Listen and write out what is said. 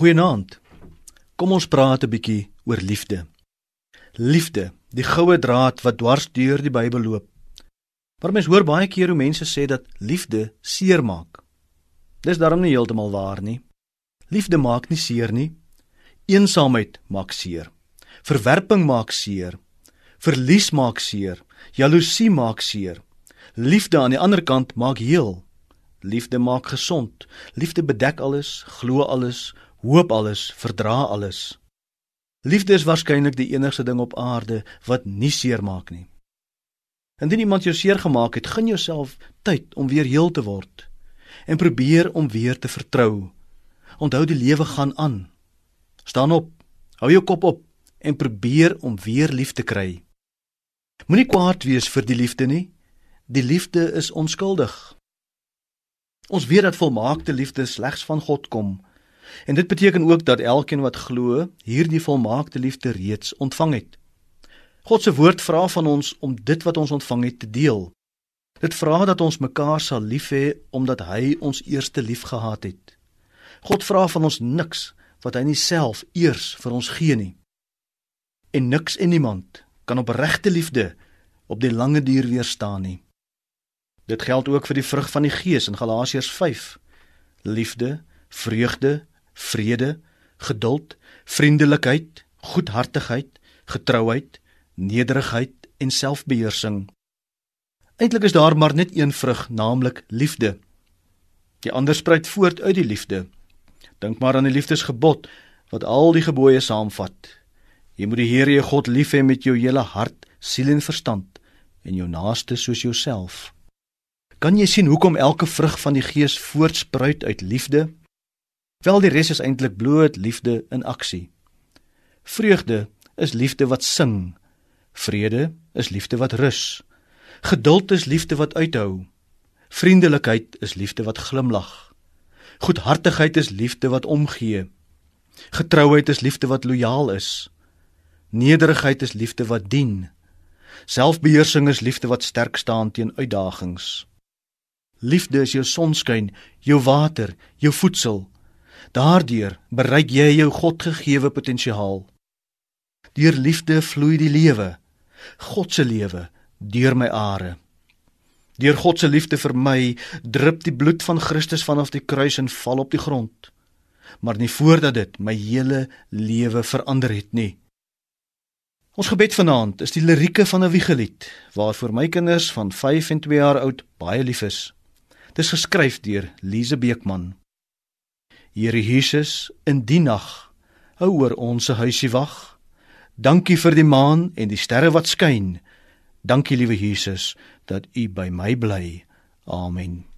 Goeienaand. Kom ons praat 'n bietjie oor liefde. Liefde, die goue draad wat dwars deur die Bybel loop. Maar mens hoor baie keer hoe mense sê dat liefde seermaak. Dis darm nie heeltemal waar nie. Liefde maak nie seer nie. Eensaamheid maak seer. Verwerping maak seer. Verlies maak seer. Jaloesie maak seer. Liefde aan die ander kant maak heel. Liefde maak gesond. Liefde bedek alles, glo alles, hoop alles, verdra alles. Liefde is waarskynlik die enigste ding op aarde wat nie seermaak nie. Indien iemand jou seer gemaak het, gun jouself tyd om weer heel te word en probeer om weer te vertrou. Onthou die lewe gaan aan. Staan op. Hou jou kop op en probeer om weer lief te kry. Moenie kwaad wees vir die liefde nie. Die liefde is onskuldig. Ons weet dat volmaakte liefde slegs van God kom En dit beteken ook dat elkeen wat glo, hierdie volmaakte liefde reeds ontvang het. God se woord vra van ons om dit wat ons ontvang het te deel. Dit vra dat ons mekaar sal lief hê omdat hy ons eerste lief gehad het. God vra van ons niks wat hy nie self eers vir ons gee nie. En niks en niemand kan op regte liefde op die lange duur weerstaan nie. Dit geld ook vir die vrug van die Gees in Galasiërs 5. Liefde, vreugde, vrede, geduld, vriendelikheid, goedhartigheid, getrouheid, nederigheid en selfbeheersing. Eintlik is daar maar net een vrug, naamlik liefde. Die ander spruit voort uit die liefde. Dink maar aan die liefdesgebod wat al die gebooie saamvat. Jy moet die Here jou God lief hê met jou hele hart, siel en verstand en jou naaste soos jouself. Kan jy sien hoekom elke vrug van die Gees voortspruit uit liefde? Wel die res is eintlik bloot liefde in aksie. Vreugde is liefde wat sing. Vrede is liefde wat rus. Geduld is liefde wat uithou. Vriendelikheid is liefde wat glimlag. Goedhartigheid is liefde wat omgee. Getrouheid is liefde wat lojaal is. Nederigheid is liefde wat dien. Selfbeheersing is liefde wat sterk staan teen uitdagings. Liefde is jou sonskyn, jou water, jou voedsel, Daardeur bereik jy jou Godgegewe potensiaal. Deur liefde vloei die lewe, God se lewe, deur my are. Deur God se liefde vir my drup die bloed van Christus vanaf die kruis en val op die grond. Maar nie voordat dit my hele lewe verander het nie. Ons gebed vanaand is die lirieke van 'n wiegelied waarvoor my kinders van 5 en 2 jaar oud baie lief is. Dit is geskryf deur Lize Beekman. Here Jesus, in die nag hou oor ons se huisie wag. Dankie vir die maan en die sterre wat skyn. Dankie liewe Jesus dat U by my bly. Amen.